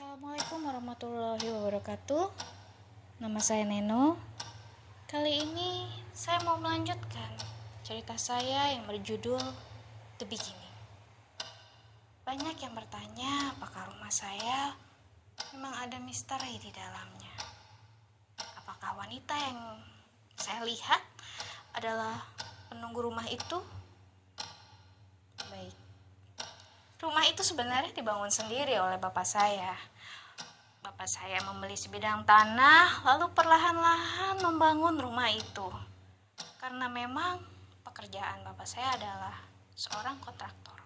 Assalamualaikum warahmatullahi wabarakatuh. Nama saya Neno. Kali ini saya mau melanjutkan cerita saya yang berjudul The Beginning. Banyak yang bertanya apakah rumah saya memang ada misteri di dalamnya. Apakah wanita yang saya lihat adalah penunggu rumah itu? Baik. Rumah itu sebenarnya dibangun sendiri oleh bapak saya. Bapak saya membeli sebidang tanah, lalu perlahan-lahan membangun rumah itu. Karena memang pekerjaan bapak saya adalah seorang kontraktor.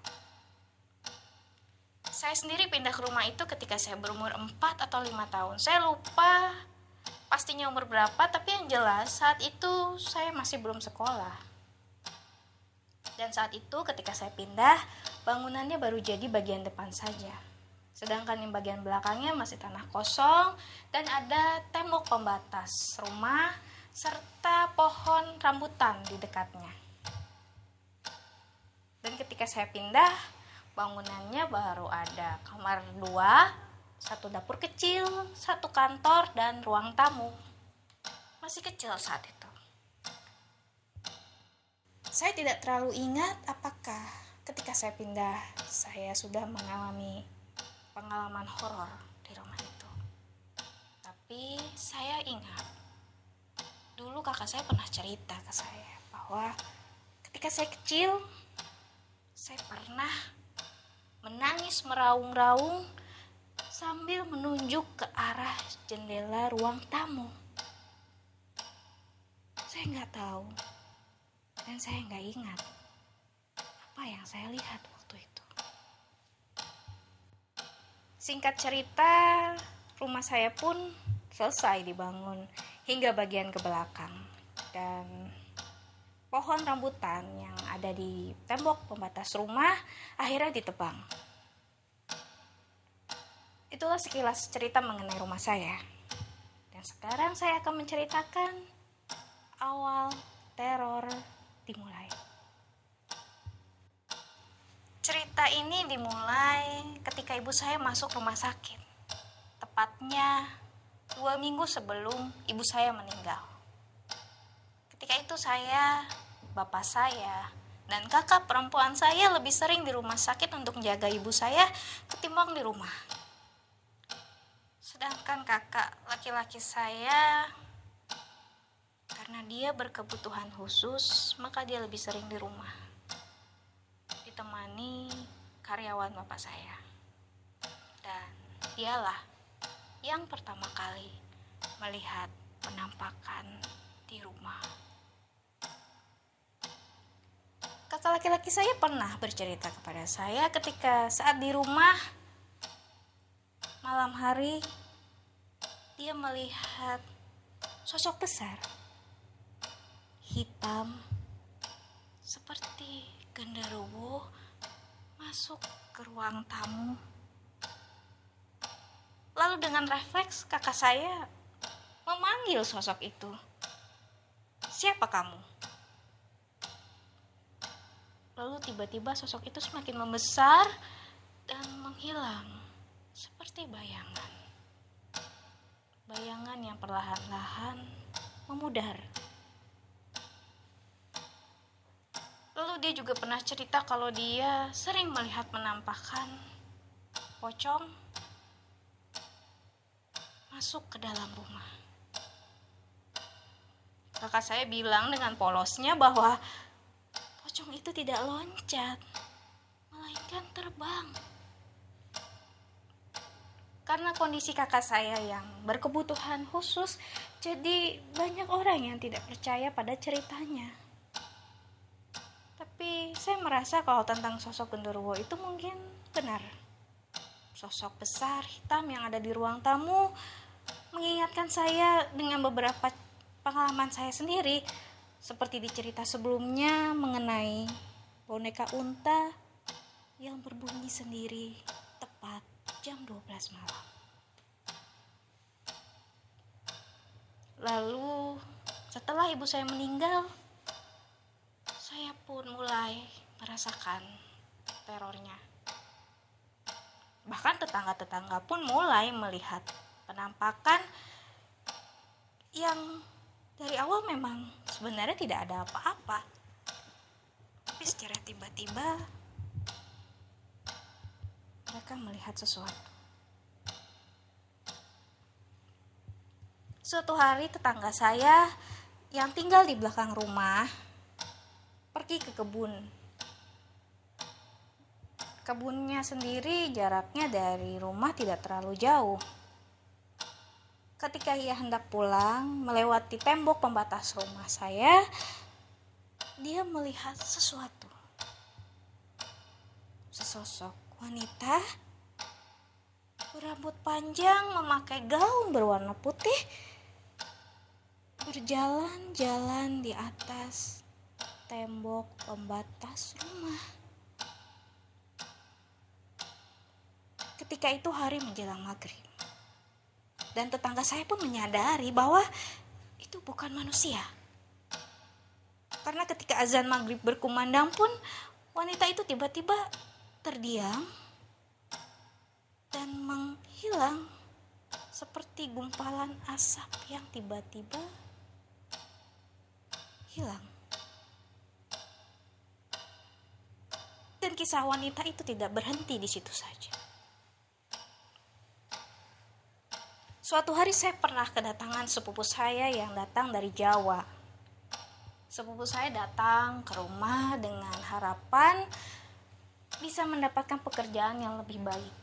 Saya sendiri pindah ke rumah itu ketika saya berumur 4 atau 5 tahun. Saya lupa pastinya umur berapa, tapi yang jelas saat itu saya masih belum sekolah. Dan saat itu ketika saya pindah, bangunannya baru jadi bagian depan saja. Sedangkan yang bagian belakangnya masih tanah kosong dan ada tembok pembatas rumah serta pohon rambutan di dekatnya. Dan ketika saya pindah, bangunannya baru ada kamar dua, satu dapur kecil, satu kantor, dan ruang tamu. Masih kecil saat itu. Saya tidak terlalu ingat apakah ketika saya pindah saya sudah mengalami pengalaman horor di rumah itu. Tapi saya ingat dulu kakak saya pernah cerita ke saya bahwa ketika saya kecil saya pernah menangis meraung-raung sambil menunjuk ke arah jendela ruang tamu. Saya nggak tahu dan saya nggak ingat apa yang saya lihat waktu itu. Singkat cerita, rumah saya pun selesai dibangun hingga bagian ke belakang dan pohon rambutan yang ada di tembok pembatas rumah akhirnya ditebang. Itulah sekilas cerita mengenai rumah saya. Dan sekarang saya akan menceritakan awal teror dimulai. Cerita ini dimulai ketika ibu saya masuk rumah sakit. Tepatnya dua minggu sebelum ibu saya meninggal. Ketika itu saya, bapak saya, dan kakak perempuan saya lebih sering di rumah sakit untuk menjaga ibu saya ketimbang di rumah. Sedangkan kakak laki-laki saya karena dia berkebutuhan khusus, maka dia lebih sering di rumah. Ditemani karyawan bapak saya. Dan dialah yang pertama kali melihat penampakan di rumah. Kakak laki-laki saya pernah bercerita kepada saya ketika saat di rumah malam hari dia melihat sosok besar hitam seperti genderuwo masuk ke ruang tamu. Lalu dengan refleks kakak saya memanggil sosok itu. Siapa kamu? Lalu tiba-tiba sosok itu semakin membesar dan menghilang seperti bayangan. Bayangan yang perlahan-lahan memudar. Lalu dia juga pernah cerita kalau dia sering melihat menampakkan pocong masuk ke dalam rumah. Kakak saya bilang dengan polosnya bahwa pocong itu tidak loncat, melainkan terbang. Karena kondisi kakak saya yang berkebutuhan khusus, jadi banyak orang yang tidak percaya pada ceritanya. Tapi saya merasa kalau tentang sosok genderuwo itu mungkin benar. Sosok besar hitam yang ada di ruang tamu mengingatkan saya dengan beberapa pengalaman saya sendiri seperti di cerita sebelumnya mengenai boneka unta yang berbunyi sendiri tepat jam 12 malam. Lalu setelah ibu saya meninggal, saya pun mulai merasakan terornya. Bahkan tetangga-tetangga pun mulai melihat penampakan yang dari awal memang sebenarnya tidak ada apa-apa. Tapi secara tiba-tiba mereka melihat sesuatu. Suatu hari tetangga saya yang tinggal di belakang rumah pergi ke kebun. Kebunnya sendiri jaraknya dari rumah tidak terlalu jauh. Ketika ia hendak pulang, melewati tembok pembatas rumah saya, dia melihat sesuatu. Sesosok wanita berambut panjang memakai gaun berwarna putih berjalan-jalan di atas tembok pembatas rumah. Ketika itu hari menjelang maghrib dan tetangga saya pun menyadari bahwa itu bukan manusia. Karena ketika azan maghrib berkumandang pun wanita itu tiba-tiba terdiam dan menghilang seperti gumpalan asap yang tiba-tiba hilang. Kisah wanita itu tidak berhenti di situ saja. Suatu hari saya pernah kedatangan sepupu saya yang datang dari Jawa. Sepupu saya datang ke rumah dengan harapan bisa mendapatkan pekerjaan yang lebih baik.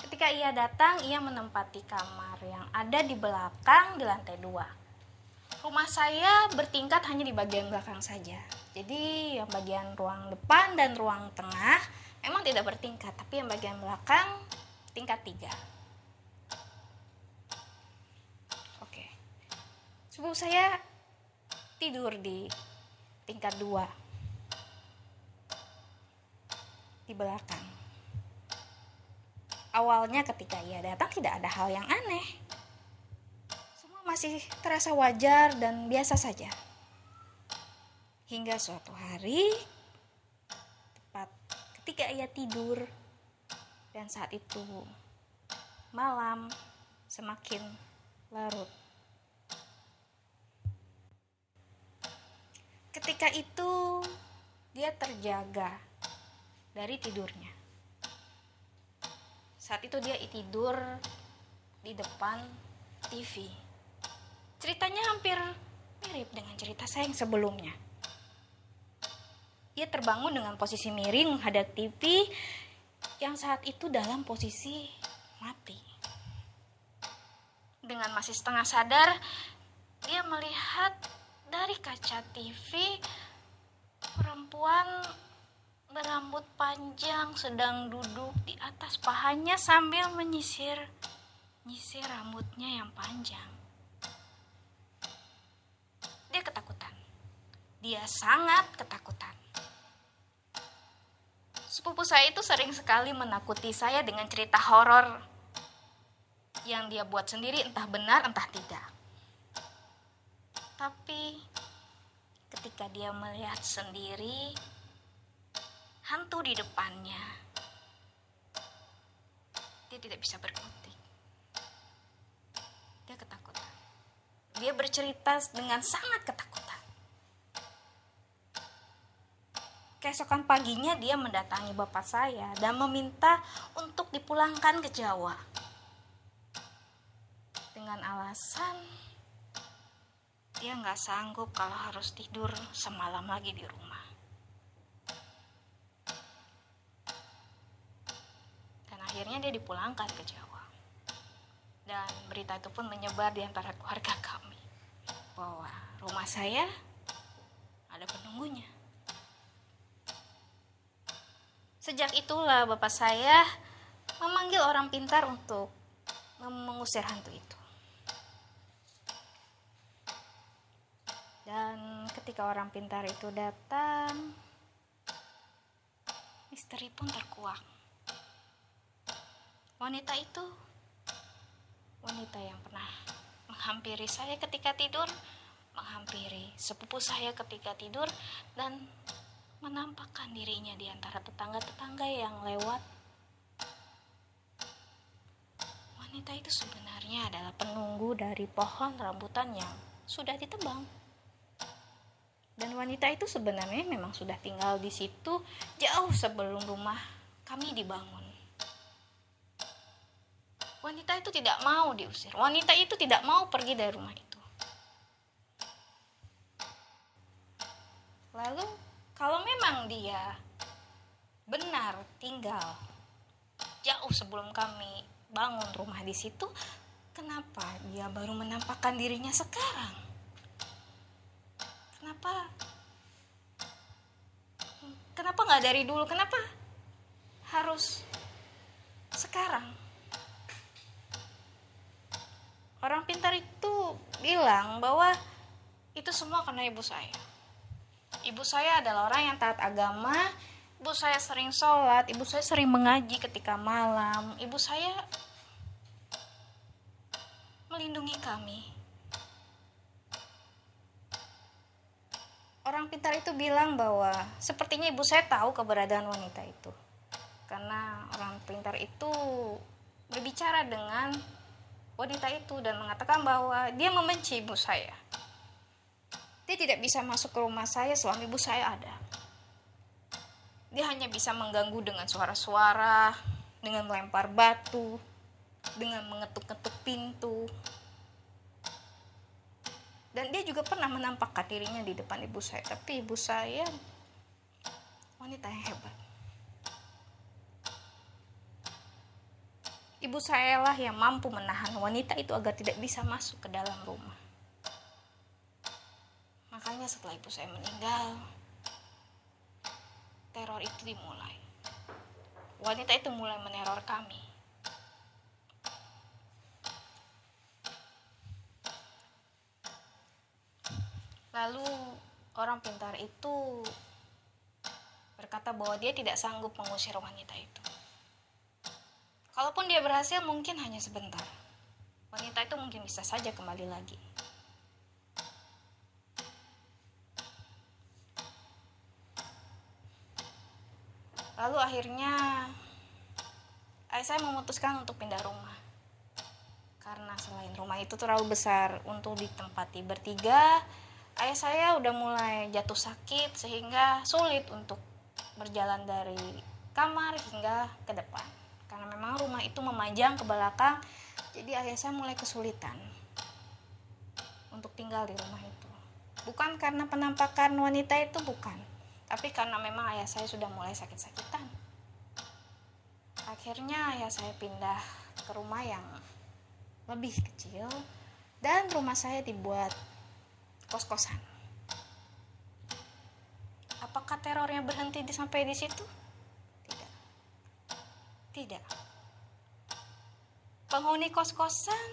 Ketika ia datang, ia menempati kamar yang ada di belakang di lantai dua. Rumah saya bertingkat hanya di bagian belakang saja. Jadi yang bagian ruang depan dan ruang tengah memang tidak bertingkat, tapi yang bagian belakang tingkat tiga. Oke. Sepupu saya tidur di tingkat dua. Di belakang. Awalnya ketika ia datang tidak ada hal yang aneh. Masih terasa wajar dan biasa saja. Hingga suatu hari, tepat ketika ia tidur, dan saat itu malam semakin larut. Ketika itu dia terjaga dari tidurnya. Saat itu dia tidur di depan TV. Ceritanya hampir mirip dengan cerita saya yang sebelumnya. Ia terbangun dengan posisi miring menghadap TV yang saat itu dalam posisi mati. Dengan masih setengah sadar, dia melihat dari kaca TV perempuan berambut panjang sedang duduk di atas pahanya sambil menyisir nyisir rambutnya yang panjang. Dia ketakutan. Dia sangat ketakutan. Sepupu saya itu sering sekali menakuti saya dengan cerita horor yang dia buat sendiri entah benar entah tidak. Tapi ketika dia melihat sendiri hantu di depannya, dia tidak bisa berkutik. Dia ketakutan. Dia bercerita dengan sangat ketakutan. Keesokan paginya dia mendatangi bapak saya dan meminta untuk dipulangkan ke Jawa. Dengan alasan dia nggak sanggup kalau harus tidur semalam lagi di rumah. Dan akhirnya dia dipulangkan ke Jawa. Dan berita itu pun menyebar di antara keluarga kami bahwa rumah saya ada penunggunya. Sejak itulah bapak saya memanggil orang pintar untuk mengusir hantu itu. Dan ketika orang pintar itu datang, misteri pun terkuak. Wanita itu wanita yang pernah menghampiri saya ketika tidur, menghampiri sepupu saya ketika tidur, dan menampakkan dirinya di antara tetangga-tetangga yang lewat. Wanita itu sebenarnya adalah penunggu dari pohon rambutan yang sudah ditebang. Dan wanita itu sebenarnya memang sudah tinggal di situ jauh sebelum rumah kami dibangun. Wanita itu tidak mau diusir. Wanita itu tidak mau pergi dari rumah itu. Lalu kalau memang dia benar tinggal jauh sebelum kami bangun rumah di situ, kenapa dia baru menampakkan dirinya sekarang? Kenapa? Kenapa nggak dari dulu? Kenapa harus sekarang? Orang pintar itu bilang bahwa itu semua karena ibu saya. Ibu saya adalah orang yang taat agama, ibu saya sering sholat, ibu saya sering mengaji ketika malam, ibu saya melindungi kami. Orang pintar itu bilang bahwa sepertinya ibu saya tahu keberadaan wanita itu. Karena orang pintar itu berbicara dengan wanita itu dan mengatakan bahwa dia membenci ibu saya. Dia tidak bisa masuk ke rumah saya selama ibu saya ada. Dia hanya bisa mengganggu dengan suara-suara, dengan melempar batu, dengan mengetuk-ketuk pintu. Dan dia juga pernah menampakkan dirinya di depan ibu saya, tapi ibu saya wanita yang hebat. Ibu saya lah yang mampu menahan wanita itu agar tidak bisa masuk ke dalam rumah. Makanya setelah ibu saya meninggal, teror itu dimulai. Wanita itu mulai meneror kami. Lalu orang pintar itu berkata bahwa dia tidak sanggup mengusir wanita itu. Kalaupun dia berhasil mungkin hanya sebentar. Wanita itu mungkin bisa saja kembali lagi. Lalu akhirnya ayah saya memutuskan untuk pindah rumah. Karena selain rumah itu terlalu besar untuk ditempati bertiga, ayah saya udah mulai jatuh sakit sehingga sulit untuk berjalan dari kamar hingga ke depan. Karena memang rumah itu memanjang ke belakang jadi ayah saya mulai kesulitan untuk tinggal di rumah itu. Bukan karena penampakan wanita itu bukan tapi karena memang ayah saya sudah mulai sakit-sakitan akhirnya ayah saya pindah ke rumah yang lebih kecil dan rumah saya dibuat kos-kosan apakah terornya berhenti di sampai di situ tidak. Penghuni kos-kosan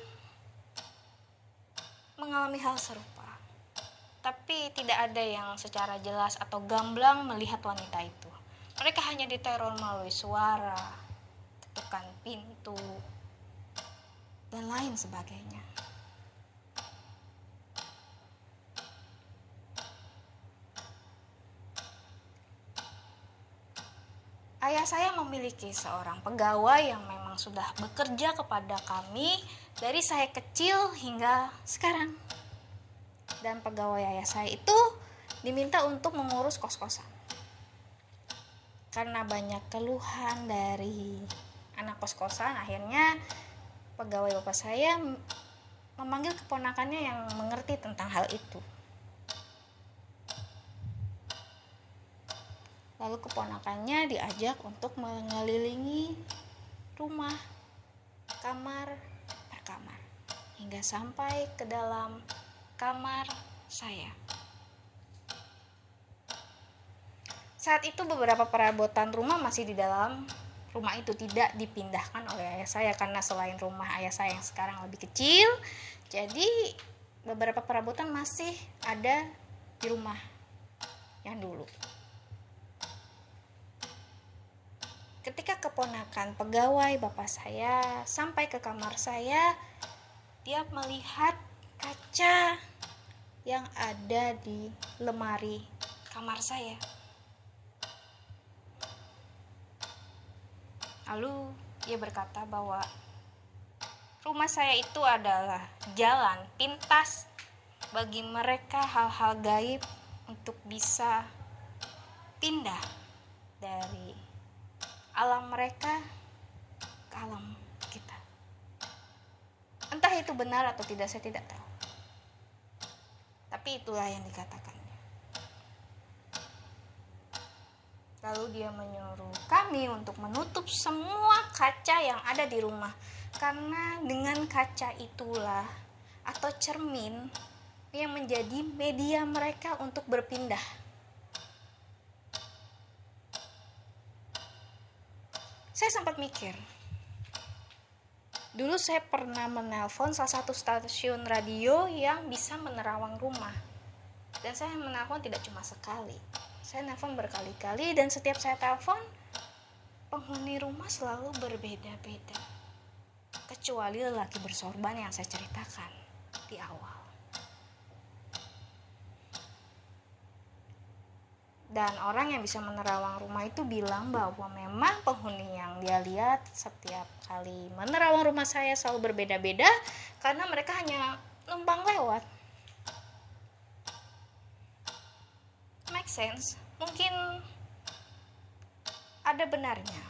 mengalami hal serupa. Tapi tidak ada yang secara jelas atau gamblang melihat wanita itu. Mereka hanya diteror melalui suara, ketukan pintu, dan lain sebagainya. ayah saya memiliki seorang pegawai yang memang sudah bekerja kepada kami dari saya kecil hingga sekarang. Dan pegawai ayah saya itu diminta untuk mengurus kos-kosan. Karena banyak keluhan dari anak kos-kosan, akhirnya pegawai bapak saya memanggil keponakannya yang mengerti tentang hal itu. Lalu keponakannya diajak untuk mengelilingi rumah, kamar per kamar, hingga sampai ke dalam kamar saya. Saat itu beberapa perabotan rumah masih di dalam rumah itu tidak dipindahkan oleh ayah saya karena selain rumah ayah saya yang sekarang lebih kecil, jadi beberapa perabotan masih ada di rumah yang dulu. ketika keponakan pegawai bapak saya sampai ke kamar saya, dia melihat kaca yang ada di lemari kamar saya. Lalu ia berkata bahwa rumah saya itu adalah jalan pintas bagi mereka hal-hal gaib untuk bisa pindah dari alam mereka ke alam kita. Entah itu benar atau tidak, saya tidak tahu. Tapi itulah yang dikatakannya. Lalu dia menyuruh kami untuk menutup semua kaca yang ada di rumah. Karena dengan kaca itulah atau cermin yang menjadi media mereka untuk berpindah. Saya sempat mikir, Dulu saya pernah menelpon salah satu stasiun radio yang bisa menerawang rumah. Dan saya menelpon tidak cuma sekali. Saya nelpon berkali-kali dan setiap saya telepon, penghuni rumah selalu berbeda-beda. Kecuali lelaki bersorban yang saya ceritakan di awal. Dan orang yang bisa menerawang rumah itu bilang bahwa memang penghuni yang dia lihat setiap kali menerawang rumah saya selalu berbeda-beda karena mereka hanya numpang lewat. Make sense? Mungkin ada benarnya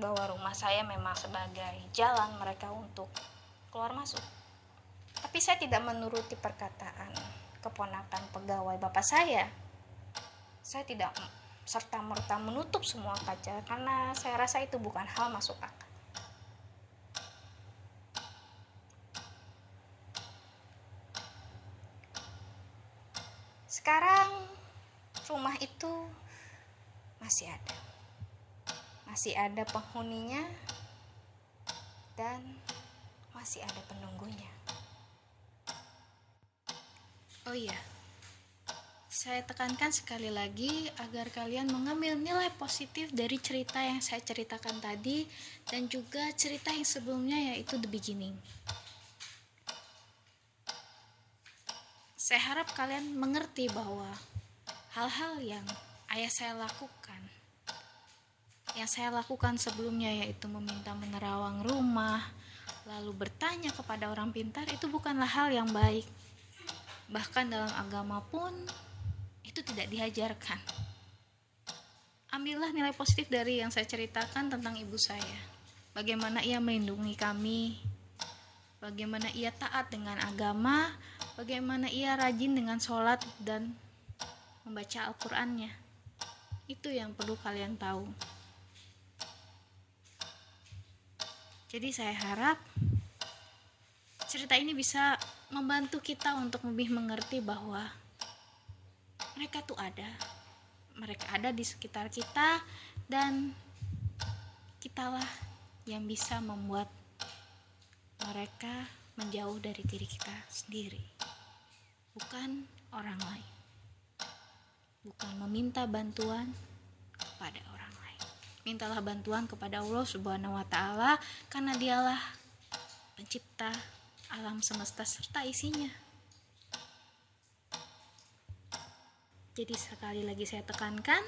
bahwa rumah saya memang sebagai jalan mereka untuk keluar masuk. Tapi saya tidak menuruti perkataan keponakan pegawai bapak saya saya tidak serta merta menutup semua kaca karena saya rasa itu bukan hal masuk akal. Sekarang rumah itu masih ada. Masih ada penghuninya dan masih ada penunggunya. Oh iya, saya tekankan sekali lagi agar kalian mengambil nilai positif dari cerita yang saya ceritakan tadi dan juga cerita yang sebelumnya yaitu The Beginning. Saya harap kalian mengerti bahwa hal-hal yang ayah saya lakukan yang saya lakukan sebelumnya yaitu meminta menerawang rumah lalu bertanya kepada orang pintar itu bukanlah hal yang baik bahkan dalam agama pun itu tidak diajarkan. Ambillah nilai positif dari yang saya ceritakan tentang ibu saya. Bagaimana ia melindungi kami, bagaimana ia taat dengan agama, bagaimana ia rajin dengan sholat dan membaca Al-Qur'annya. Itu yang perlu kalian tahu. Jadi saya harap cerita ini bisa membantu kita untuk lebih mengerti bahwa mereka tuh ada. Mereka ada di sekitar kita dan kitalah yang bisa membuat mereka menjauh dari diri kita sendiri. Bukan orang lain. Bukan meminta bantuan kepada orang lain. Mintalah bantuan kepada Allah subhanahu wa ta'ala karena dialah pencipta alam semesta serta isinya Jadi sekali lagi saya tekankan,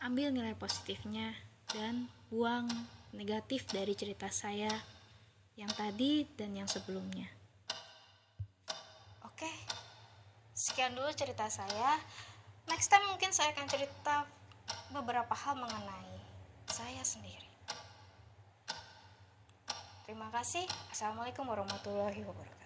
ambil nilai positifnya dan buang negatif dari cerita saya yang tadi dan yang sebelumnya. Oke, sekian dulu cerita saya. Next time mungkin saya akan cerita beberapa hal mengenai saya sendiri. Terima kasih. Assalamualaikum warahmatullahi wabarakatuh.